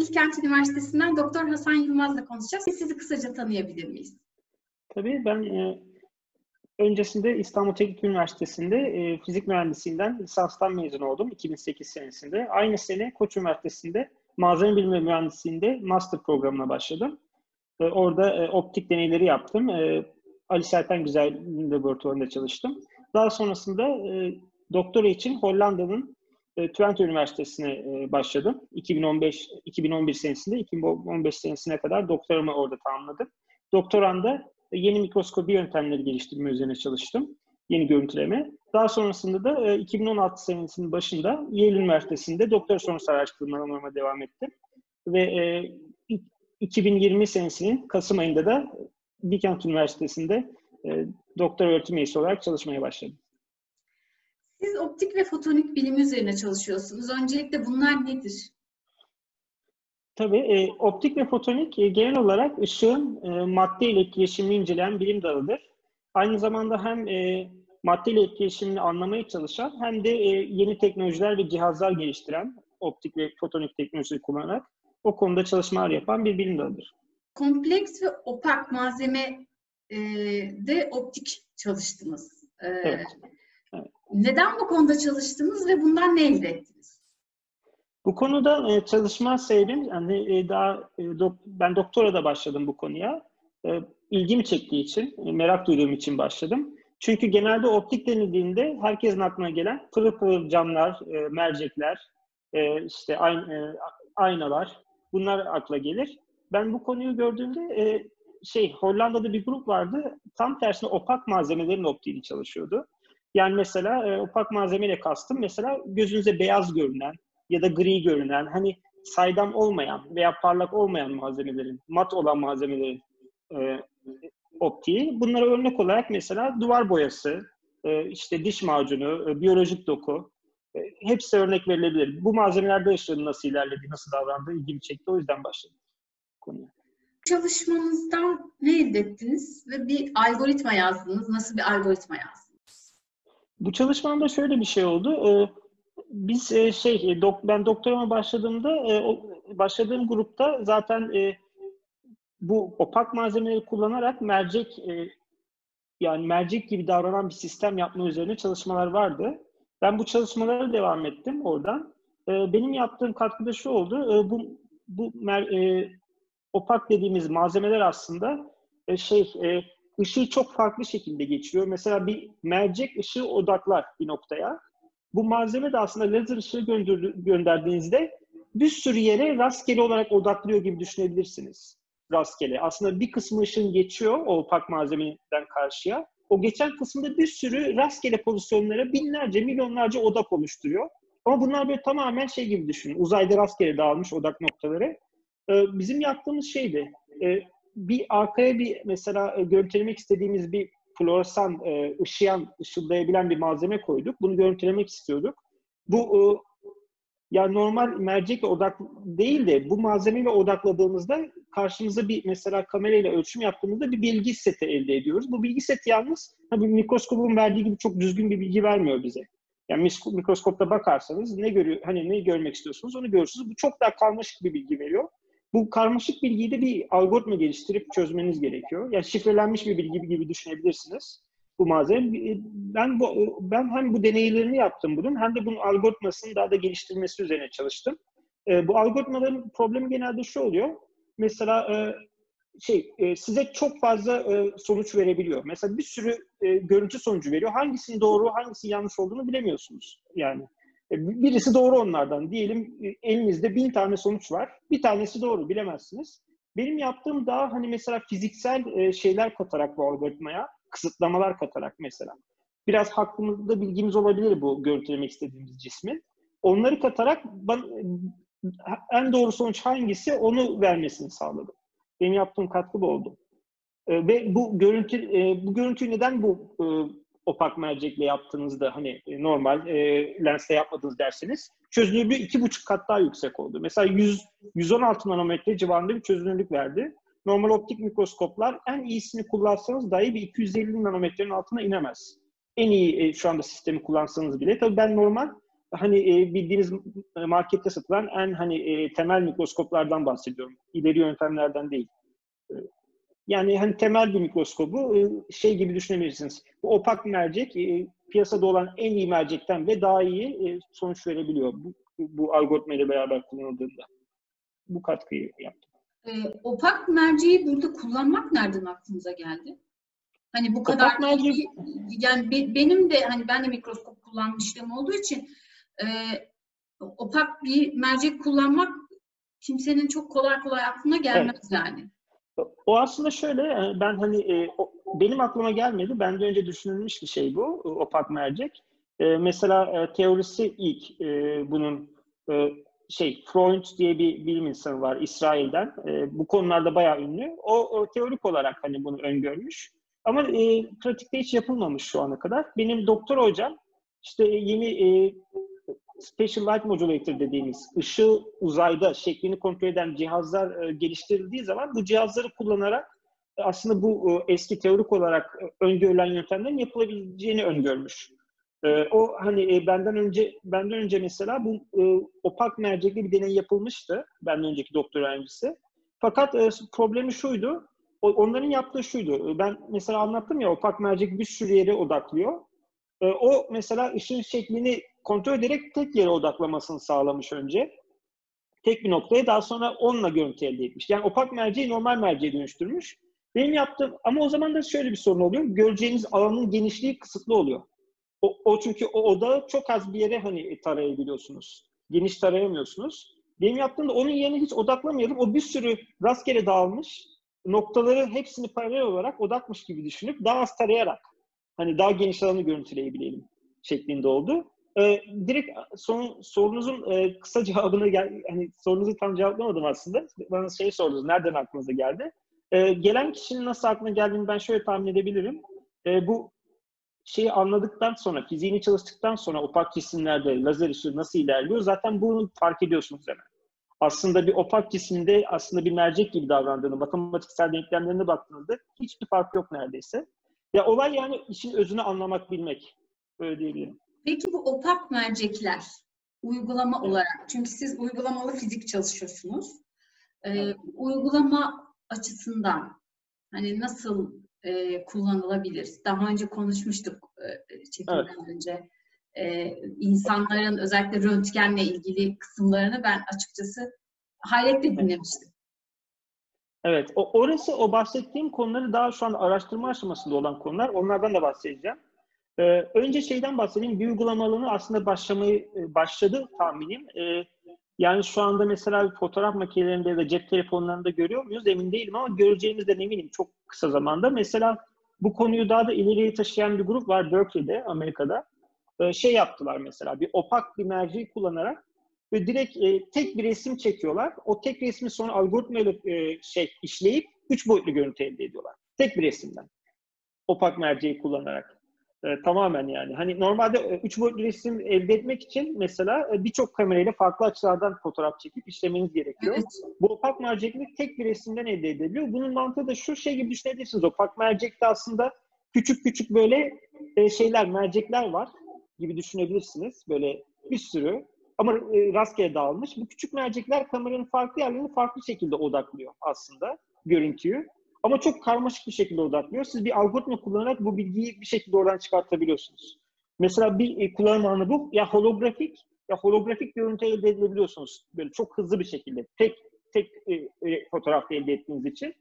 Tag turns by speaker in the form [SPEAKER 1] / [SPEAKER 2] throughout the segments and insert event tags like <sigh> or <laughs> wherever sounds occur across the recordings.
[SPEAKER 1] Bilkent Üniversitesi'nden Doktor Hasan Yılmaz'la konuşacağız. Sizi kısaca tanıyabilir miyiz?
[SPEAKER 2] Tabii ben e, öncesinde İstanbul Teknik Üniversitesi'nde e, fizik mühendisliğinden lisanstan mezun oldum 2008 senesinde. Aynı sene Koç Üniversitesi'nde malzeme bilimi mühendisliğinde master programına başladım. E, orada e, optik deneyleri yaptım. E, Ali Serten Güzel Laboratuvarı'nda çalıştım. Daha sonrasında e, doktora için Hollanda'nın e, Üniversitesi'ne e, başladım. 2015 2011 senesinde 2015 senesine kadar doktoramı orada tamamladım. Doktoranda e, yeni mikroskopi yöntemleri geliştirme üzerine çalıştım. Yeni görüntüleme. Daha sonrasında da 2016 senesinin başında Yale Üniversitesi'nde doktor sonrası araştırmalarıma devam ettim. Ve 2020 senesinin Kasım ayında da Bilkent Üniversitesi'nde doktor öğretim üyesi olarak çalışmaya başladım.
[SPEAKER 1] Optik ve fotonik bilimi üzerine çalışıyorsunuz. Öncelikle bunlar nedir?
[SPEAKER 2] Tabii e, optik ve fotonik e, genel olarak ışığın e, madde ile etkileşimini inceleyen bilim dalıdır. Aynı zamanda hem e, madde ile etkileşimini anlamaya çalışan hem de e, yeni teknolojiler ve cihazlar geliştiren optik ve fotonik teknolojiyi kullanarak o konuda çalışmalar yapan bir bilim dalıdır.
[SPEAKER 1] Kompleks ve opak malzeme e, de optik çalıştınız. E, evet. Neden bu konuda çalıştınız ve bundan ne elde ettiniz?
[SPEAKER 2] Bu konuda e, çalışma sebebim, yani e, daha e, ben doktora da başladım bu konuya. İlgimi çektiği için, merak duyduğum için başladım. Çünkü genelde optik denildiğinde herkesin aklına gelen pırıl pırıl camlar, mercekler, işte ayn, aynalar, bunlar akla gelir. Ben bu konuyu gördüğümde şey Hollanda'da bir grup vardı. Tam tersine opak malzemelerin optiğini çalışıyordu. Yani mesela e, opak malzemeyle kastım mesela gözünüze beyaz görünen ya da gri görünen hani saydam olmayan veya parlak olmayan malzemelerin, mat olan malzemelerin e, optiği. Bunlara örnek olarak mesela duvar boyası, e, işte diş macunu, e, biyolojik doku e, hepsi örnek verilebilir. Bu malzemelerde ışığın nasıl ilerlediği, nasıl davrandığı ilgimi çekti. O yüzden başladım konuya.
[SPEAKER 1] Çalışmanızdan ne elde ettiniz ve bir algoritma yazdınız. Nasıl bir algoritma yazdınız?
[SPEAKER 2] Bu çalışmamda şöyle bir şey oldu. Ee, biz e, şey, e, ben doktorama başladığımda e, başladığım grupta zaten bu opak malzemeleri kullanarak mercek yani mercek gibi davranan bir sistem yapma üzerine çalışmalar vardı. Ben bu çalışmalara devam ettim oradan. Benim yaptığım katkıda şu oldu. Bu bu opak dediğimiz malzemeler aslında şey ışığı çok farklı şekilde geçiriyor. Mesela bir mercek ışığı odaklar bir noktaya. Bu malzeme de aslında lazer ışığı gönderdiğinizde bir sürü yere rastgele olarak odaklıyor gibi düşünebilirsiniz. Rastgele. Aslında bir kısmı ışın geçiyor o opak malzemeden karşıya. O geçen kısımda bir sürü rastgele pozisyonlara binlerce, milyonlarca odak oluşturuyor. Ama bunlar böyle tamamen şey gibi düşünün. Uzayda rastgele dağılmış odak noktaları. Ee, bizim yaptığımız şeydi. E, bir arkaya bir mesela e, görüntülemek istediğimiz bir floresan, e, ışıyan, ışıldayabilen bir malzeme koyduk. Bunu görüntülemek istiyorduk. Bu e, yani normal mercekle odak değil de bu malzemeyle odakladığımızda karşımıza bir mesela kamerayla ölçüm yaptığımızda bir bilgi seti elde ediyoruz. Bu bilgi seti yalnız tabii mikroskopun verdiği gibi çok düzgün bir bilgi vermiyor bize. Yani mikroskopta bakarsanız ne görüyor hani ne görmek istiyorsunuz onu görürsünüz. Bu çok daha karmaşık bir bilgi veriyor. Bu karmaşık bilgiyi de bir algoritma geliştirip çözmeniz gerekiyor. Yani şifrelenmiş bir bilgi gibi düşünebilirsiniz bu malzeme. Ben bu ben hem bu deneylerini yaptım bunun hem de bunun algoritmasını daha da geliştirmesi üzerine çalıştım. E, bu algoritmaların problemi genelde şu oluyor. Mesela e, şey e, size çok fazla e, sonuç verebiliyor. Mesela bir sürü e, görüntü sonucu veriyor. Hangisinin doğru, hangisinin yanlış olduğunu bilemiyorsunuz. Yani e, birisi doğru onlardan. Diyelim e, elinizde bin tane sonuç var. Bir tanesi doğru bilemezsiniz. Benim yaptığım daha hani mesela fiziksel e, şeyler katarak bu algoritmaya, kısıtlamalar katarak mesela. Biraz hakkımızda bilgimiz olabilir bu görüntülemek istediğimiz cismin. Onları katarak ben, en doğru sonuç hangisi onu vermesini sağladım. Benim yaptığım katkı bu oldu. Ve bu görüntü bu görüntüyü neden bu opak mercekle yaptığınızda hani e, normal e, lensle yapmadınız derseniz çözünürlüğü iki buçuk kat daha yüksek oldu. Mesela 100, 116 nanometre civarında bir çözünürlük verdi. Normal optik mikroskoplar en iyisini kullansanız dahi bir 250 nanometrenin altına inemez. En iyi e, şu anda sistemi kullansanız bile. Tabii ben normal hani e, bildiğiniz markette satılan en hani e, temel mikroskoplardan bahsediyorum. İleri yöntemlerden değil. Yani hani temel bir mikroskobu e, şey gibi düşünebilirsiniz. Bu opak mercek e, piyasada olan en iyi mercekten ve daha iyi e, sonuç verebiliyor bu, bu algoritma ile beraber kullanıldığında. Bu katkıyı yaptım.
[SPEAKER 1] E, opak merceği burada kullanmak nereden aklınıza geldi? Hani bu kadar opak merceği... yani be, benim de hani ben de mikroskop kullanmışlığım olduğu için e, opak bir mercek kullanmak kimsenin çok kolay kolay aklına gelmez evet. yani.
[SPEAKER 2] O aslında şöyle, e, ben hani e, benim aklıma gelmedi. Benden önce düşünülmüş bir şey bu, opak mercek. E, mesela e, teorisi ilk e, bunun e, şey Freud diye bir bilim insanı var İsrail'den. E, bu konularda bayağı ünlü. O, teorik olarak hani bunu öngörmüş. Ama e, pratikte hiç yapılmamış şu ana kadar. Benim doktor hocam işte yeni e, Special Light Modulator dediğimiz ışığı uzayda şeklini kontrol eden cihazlar e, geliştirildiği zaman bu cihazları kullanarak e, aslında bu e, eski teorik olarak e, öngörülen yöntemlerin yapılabileceğini öngörmüş. E, o hani e, benden önce benden önce mesela bu e, opak mercekli bir deney yapılmıştı. Benden önceki doktor öğrencisi. Fakat e, problemi şuydu. O, onların yaptığı şuydu. Ben mesela anlattım ya opak mercek bir sürü yere odaklıyor. E, o mesela ışığın şeklini kontrol ederek tek yere odaklamasını sağlamış önce. Tek bir noktaya daha sonra onunla görüntü elde etmiş. Yani opak merceği normal merceğe dönüştürmüş. Benim yaptığım ama o zaman da şöyle bir sorun oluyor. Göreceğiniz alanın genişliği kısıtlı oluyor. O, o çünkü o odağı çok az bir yere hani tarayabiliyorsunuz. Geniş tarayamıyorsunuz. Benim yaptığımda onun yerine hiç odaklamayalım. O bir sürü rastgele dağılmış noktaları hepsini paralel olarak odakmış gibi düşünüp daha az tarayarak hani daha geniş alanı görüntüleyebilelim şeklinde oldu. Ee, direkt son, sorunuzun e, kısa cevabını hani sorunuzu tam cevaplamadım aslında. Bana şey sordunuz, nereden aklınıza geldi? Ee, gelen kişinin nasıl aklına geldiğini ben şöyle tahmin edebilirim. Ee, bu şeyi anladıktan sonra, fiziğini çalıştıktan sonra opak cisimlerde lazer ışığı nasıl ilerliyor zaten bunu fark ediyorsunuz hemen. Aslında bir opak cisimde aslında bir mercek gibi davrandığını, matematiksel denklemlerine baktığınızda hiçbir fark yok neredeyse. Ya olay yani işin özünü anlamak, bilmek. Öyle diyebilirim.
[SPEAKER 1] Peki bu opak mercekler uygulama olarak, çünkü siz uygulamalı fizik çalışıyorsunuz. Ee. Uygulama açısından hani nasıl e, kullanılabilir? Daha önce konuşmuştuk e, çekimden evet. önce. E, insanların özellikle röntgenle ilgili kısımlarını ben açıkçası hayretle dinlemiştim.
[SPEAKER 2] Evet, o, orası o bahsettiğim konuları daha şu an araştırma aşamasında olan konular. Onlardan da bahsedeceğim. Ee, önce şeyden bahsedeyim. Bir uygulama aslında başlamayı e, başladı tahminim. Ee, yani şu anda mesela fotoğraf makinelerinde ya da cep telefonlarında görüyor muyuz emin değilim ama göreceğimizden eminim çok kısa zamanda. Mesela bu konuyu daha da ileriye taşıyan bir grup var Berkeley'de, Amerika'da. Ee, şey yaptılar mesela bir opak bir merceği kullanarak ve direkt e, tek bir resim çekiyorlar. O tek resmi sonra algoritmayla e, şey işleyip üç boyutlu görüntü elde ediyorlar. Tek bir resimden. Opak merceği kullanarak. E, tamamen yani. Hani normalde e, üç boyutlu resim elde etmek için mesela e, birçok kamerayla farklı açılardan fotoğraf çekip işlemeniz gerekiyor. Evet. Bu opak mercekli tek bir resimden elde ediliyor. Bunun mantığı da şu şey gibi düşünebilirsiniz. Opak mercekte aslında küçük küçük böyle e, şeyler, mercekler var gibi düşünebilirsiniz. Böyle bir sürü ama e, rastgele dağılmış. Bu küçük mercekler kameranın farklı yerlerini farklı şekilde odaklıyor aslında görüntüyü. Ama çok karmaşık bir şekilde odaklıyor. Siz bir algoritma kullanarak bu bilgiyi bir şekilde oradan çıkartabiliyorsunuz. Mesela bir e, kullanım alanı bu. Ya holografik ya holografik görüntü elde edebiliyorsunuz. Böyle çok hızlı bir şekilde. Tek tek e, e, elde ettiğiniz için.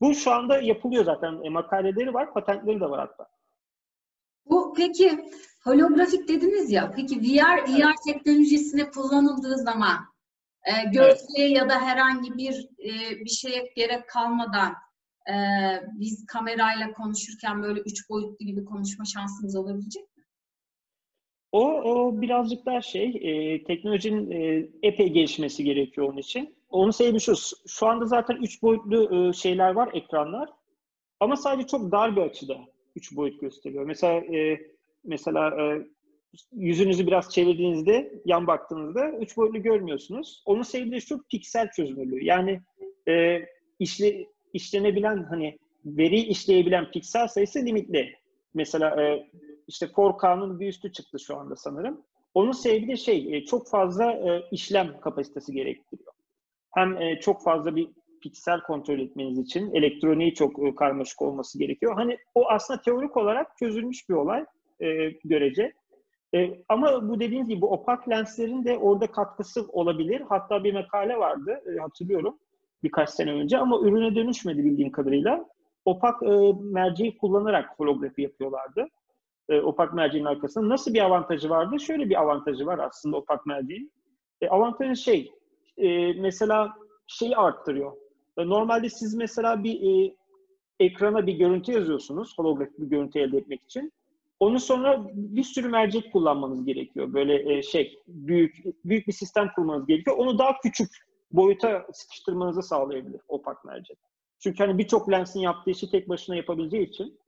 [SPEAKER 2] Bu şu anda yapılıyor zaten. E, makaleleri var, patentleri de var hatta.
[SPEAKER 1] Bu peki holografik dediniz ya. Peki VR, evet. VR teknolojisine kullanıldığı zaman e, gözlüğe evet. ya da herhangi bir e, bir şeye gerek kalmadan e, biz kamerayla konuşurken böyle üç boyutlu gibi konuşma şansımız olabilecek mi?
[SPEAKER 2] O, o birazcık daha şey, e, teknolojinin e, epey gelişmesi gerekiyor onun için. Onu sebebi şu, anda zaten üç boyutlu e, şeyler var, ekranlar. Ama sadece çok dar bir açıda üç boyut gösteriyor. Mesela e, mesela e, yüzünüzü biraz çevirdiğinizde, yan baktığınızda üç boyutlu görmüyorsunuz. Onun sebebi şu piksel çözünürlüğü. Yani e, işle, işlenebilen hani veri işleyebilen piksel sayısı limitli. Mesela e, işte 4K'nın bir üstü çıktı şu anda sanırım. Onun sebebi de şey, e, çok fazla e, işlem kapasitesi gerektiriyor. Hem e, çok fazla bir piksel kontrol etmeniz için elektroniği çok karmaşık olması gerekiyor. Hani o aslında teorik olarak çözülmüş bir olay görece. ama bu dediğiniz gibi bu opak lenslerin de orada katkısı olabilir. Hatta bir makale vardı hatırlıyorum birkaç sene önce ama ürüne dönüşmedi bildiğim kadarıyla. Opak merceği kullanarak holografi yapıyorlardı e, opak merceğin arkasında. Nasıl bir avantajı vardı? Şöyle bir avantajı var aslında opak merceğin. E, avantajı şey, e, mesela şeyi arttırıyor. E, normalde siz mesela bir e, ekrana bir görüntü yazıyorsunuz, holografik bir görüntü elde etmek için. Onu sonra bir sürü mercek kullanmanız gerekiyor. Böyle e, şey, büyük büyük bir sistem kurmanız gerekiyor. Onu daha küçük boyuta sıkıştırmanızı sağlayabilir opak mercek. Çünkü hani birçok lensin yaptığı işi tek başına yapabileceği için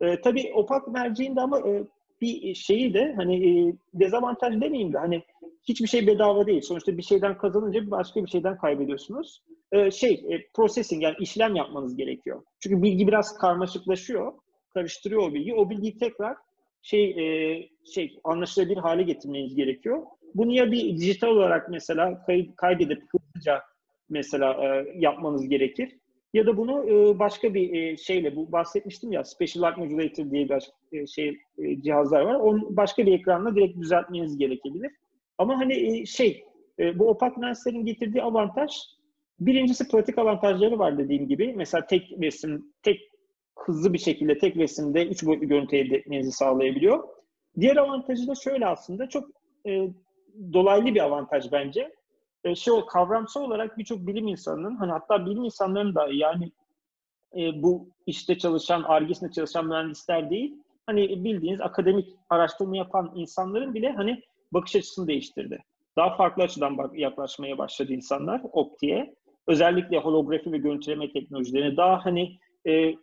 [SPEAKER 2] e, tabii opak merceğin de ama e, bir şeyi de hani e, dezavantaj demeyeyim de hani hiçbir şey bedava değil. Sonuçta bir şeyden kazanınca başka bir şeyden kaybediyorsunuz. E, şey, e, processing yani işlem yapmanız gerekiyor. Çünkü bilgi biraz karmaşıklaşıyor, karıştırıyor o bilgi. O bilgiyi tekrar şey e, şey anlaşılabilir hale getirmeniz gerekiyor. Bunu ya bir dijital olarak mesela kaydedip hızlıca mesela e, yapmanız gerekir ya da bunu e, başka bir e, şeyle, bu bahsetmiştim ya Special Light Modulator diye bir e, şey cihazlar var. Onu başka bir ekranla direkt düzeltmeniz gerekebilir. Ama hani şey, bu opak lenslerin getirdiği avantaj, birincisi pratik avantajları var dediğim gibi. Mesela tek resim, tek hızlı bir şekilde tek resimde üç boyutlu görüntü elde etmenizi sağlayabiliyor. Diğer avantajı da şöyle aslında çok e, dolaylı bir avantaj bence e, şey kavramsal olarak birçok bilim insanının hani hatta bilim insanlarının da yani e, bu işte çalışan, argesinde çalışan mühendisler değil, hani bildiğiniz akademik araştırma yapan insanların bile hani bakış açısını değiştirdi. Daha farklı açıdan bak, yaklaşmaya başladı insanlar optiğe. Özellikle holografi ve görüntüleme teknolojilerine daha hani e,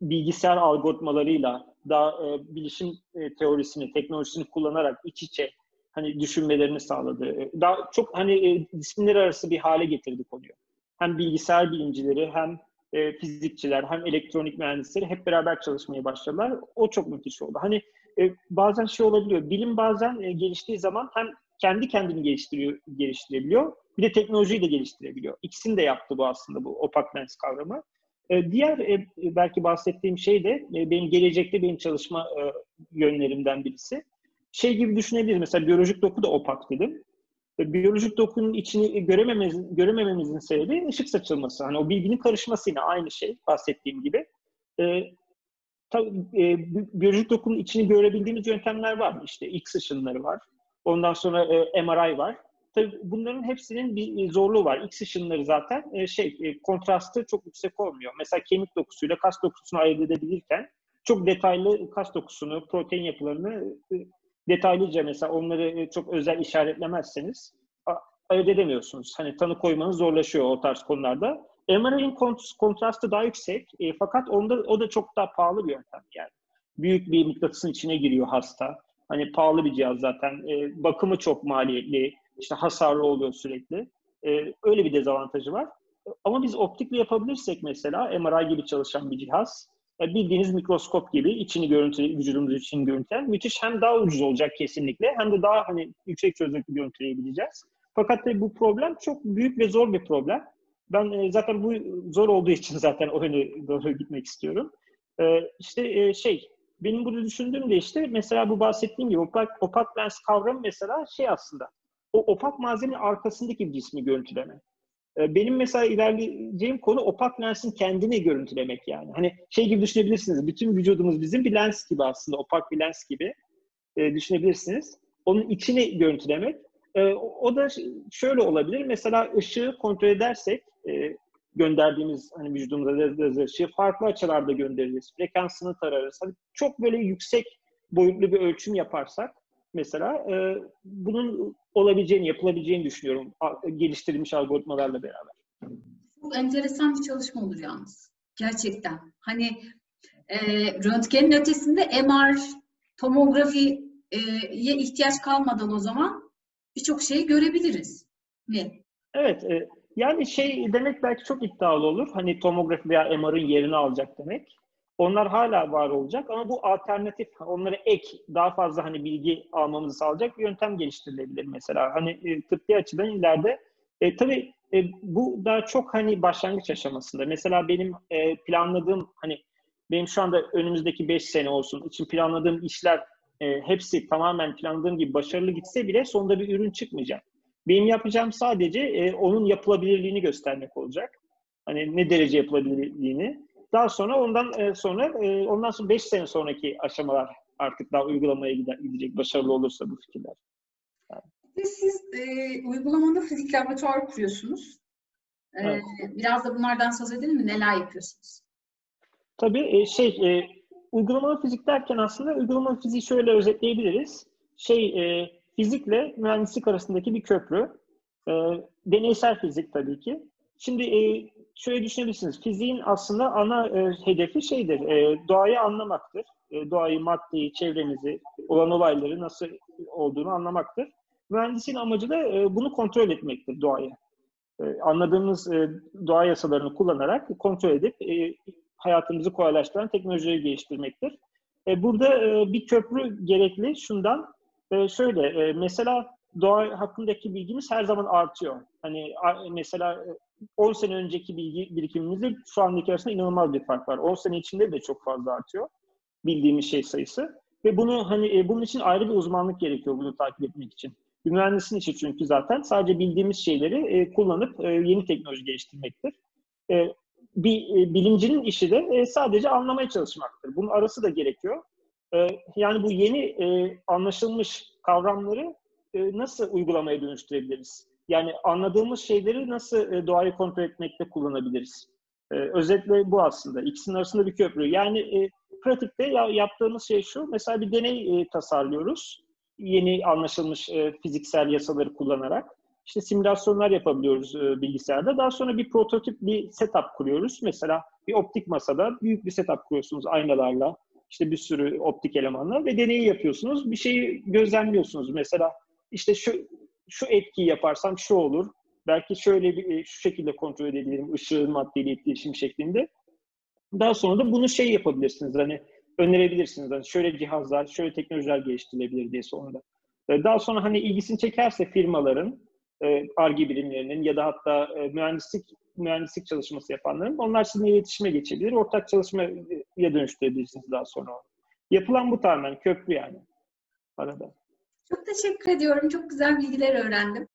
[SPEAKER 2] bilgisayar algoritmalarıyla, daha e, bilişim e, teorisini, teknolojisini kullanarak iç içe hani düşünmelerini sağladı. E, daha çok hani e, disiplinler arası bir hale getirdi konuyu. Hem bilgisayar bilimcileri hem e, fizikçiler hem elektronik mühendisleri hep beraber çalışmaya başladılar. O çok müthiş oldu. Hani e, bazen şey olabiliyor. Bilim bazen e, geliştiği zaman hem kendi kendini geliştiriyor, geliştirebiliyor. Bir de teknolojiyi de geliştirebiliyor. İkisini de yaptı bu aslında bu opak lens kavramı. E, diğer e, belki bahsettiğim şey de benim gelecekte benim çalışma yönlerimden birisi şey gibi düşünebiliriz. Mesela biyolojik doku da opak dedim. Biyolojik dokunun içini göremememizin, göremememizin sebebi ışık saçılması. Hani o bilginin karışması yine aynı şey bahsettiğim gibi. Ee, tabii, e, biyolojik dokunun içini görebildiğimiz yöntemler var. İşte X ışınları var. Ondan sonra e, MRI var. Tabii bunların hepsinin bir zorluğu var. X ışınları zaten e, şey e, kontrastı çok yüksek olmuyor. Mesela kemik dokusuyla kas dokusunu ayırt edebilirken çok detaylı kas dokusunu, protein yapılarını e, detaylıca mesela onları e, çok özel işaretlemezseniz ayırt edemiyorsunuz. Hani tanı koymanız zorlaşıyor o tarz konularda. MRI'nin kontrastı daha yüksek e, fakat onda o da çok daha pahalı bir yöntem yani. Büyük bir mıknatısın içine giriyor hasta. Hani pahalı bir cihaz zaten. E, bakımı çok maliyetli. İşte hasarlı oluyor sürekli. E, öyle bir dezavantajı var. Ama biz optikle yapabilirsek mesela MRI gibi çalışan bir cihaz e, bildiğiniz mikroskop gibi içini görüntü, vücudumuz için görüntülen müthiş hem daha ucuz olacak kesinlikle hem de daha hani yüksek çözünürlüklü görüntüleyebileceğiz. Fakat tabii bu problem çok büyük ve zor bir problem. Ben e, zaten bu zor olduğu için <laughs> zaten o yöne doğru gitmek istiyorum. E, işte e, şey, benim burada düşündüğüm de işte mesela bu bahsettiğim gibi opak, opak lens kavramı mesela şey aslında. O opak malzemenin arkasındaki bir cismi görüntüleme. Ee, benim mesela ilerleyeceğim konu opak lensin kendini görüntülemek yani. Hani şey gibi düşünebilirsiniz. Bütün vücudumuz bizim bir lens gibi aslında. Opak bir lens gibi e, düşünebilirsiniz. Onun içini görüntülemek. E, o da şöyle olabilir. Mesela ışığı kontrol edersek e, gönderdiğimiz hani vücudumuza lazer ışığı farklı açılarda göndeririz. Frekansını tararız. Hani çok böyle yüksek boyutlu bir ölçüm yaparsak mesela e, bunun olabileceğini, yapılabileceğini düşünüyorum geliştirilmiş algoritmalarla beraber.
[SPEAKER 1] Çok enteresan bir çalışma olur yalnız. Gerçekten. Hani e, röntgenin ötesinde MR, tomografiye ihtiyaç kalmadan o zaman birçok şeyi görebiliriz.
[SPEAKER 2] Ne? Evet. E, yani şey demek belki çok iddialı olur. Hani tomografi veya MR'ın yerini alacak demek. Onlar hala var olacak ama bu alternatif, onlara ek, daha fazla hani bilgi almamızı sağlayacak bir yöntem geliştirilebilir mesela. Hani e, tıbbi açıdan ileride e, tabii e, bu daha çok hani başlangıç aşamasında. Mesela benim e, planladığım hani benim şu anda önümüzdeki 5 sene olsun için planladığım işler e, hepsi tamamen planladığım gibi başarılı gitse bile sonunda bir ürün çıkmayacak. Benim yapacağım sadece e, onun yapılabilirliğini göstermek olacak. Hani ne derece yapılabilirliğini. Daha sonra ondan e, sonra e, ondan sonra 5 sene sonraki aşamalar artık daha uygulamaya gidecek başarılı olursa bu fikirler.
[SPEAKER 1] Ve siz e, uygulamada fizik laboratuvar kuruyorsunuz. E,
[SPEAKER 2] Evet.
[SPEAKER 1] Biraz da bunlardan söz edelim mi? Neler yapıyorsunuz?
[SPEAKER 2] Tabii e, şey e, uygulamalı fizik derken aslında uygulamalı fiziği şöyle özetleyebiliriz. Şey e, fizikle mühendislik arasındaki bir köprü. E, deneysel fizik tabii ki. Şimdi e, şöyle düşünebilirsiniz. Fiziğin aslında ana e, hedefi şeydir. E, doğayı anlamaktır. E, doğayı, maddeyi, çevremizi, olan olayları nasıl olduğunu anlamaktır. Mühendisliğin amacı da e, bunu kontrol etmektir doğayı. E, anladığımız e, doğa yasalarını kullanarak kontrol edip e, hayatımızı kolaylaştıran teknolojileri geliştirmektir. E, burada e, bir köprü gerekli şundan. E, şöyle, e, mesela doğa hakkındaki bilgimiz her zaman artıyor. Hani mesela e, 10 sene önceki bilgi birikimimizle şu andaki arasında inanılmaz bir fark var. 10 sene içinde de çok fazla artıyor bildiğimiz şey sayısı. Ve bunu hani e, bunun için ayrı bir uzmanlık gerekiyor bunu takip etmek için. Bir mühendisin işi çünkü zaten sadece bildiğimiz şeyleri e, kullanıp e, yeni teknoloji geliştirmektir. E, bir e, bilimcinin işi de e, sadece anlamaya çalışmaktır. Bunun arası da gerekiyor. E, yani bu yeni e, anlaşılmış kavramları e, nasıl uygulamaya dönüştürebiliriz? Yani anladığımız şeyleri nasıl e, doğayı kontrol etmekte kullanabiliriz? E, özetle bu aslında. İkisinin arasında bir köprü. Yani pratikte ya, yaptığımız şey şu. Mesela bir deney tasarlıyoruz. Yeni anlaşılmış fiziksel yasaları kullanarak işte simülasyonlar yapabiliyoruz bilgisayarda. Daha sonra bir prototip, bir setup kuruyoruz. Mesela bir optik masada büyük bir setup kuruyorsunuz aynalarla, işte bir sürü optik elemanla ve deneyi yapıyorsunuz. Bir şeyi gözlemliyorsunuz. Mesela işte şu şu etkiyi yaparsam şu olur. Belki şöyle bir e, şu şekilde kontrol edebilirim ışığın maddeyle etkileşim şeklinde. Daha sonra da bunu şey yapabilirsiniz. Hani önerebilirsiniz. Hani şöyle cihazlar, şöyle teknolojiler geliştirilebilir diye sonunda. E, Daha sonra hani ilgisini çekerse firmaların e, ARGE birimlerinin ya da hatta mühendislik mühendislik çalışması yapanların onlar sizinle iletişime geçebilir. Ortak çalışmaya dönüştürebilirsiniz daha sonra. Yapılan bu tamamen köprü yani arada.
[SPEAKER 1] Çok teşekkür ediyorum. Çok güzel bilgiler öğrendim.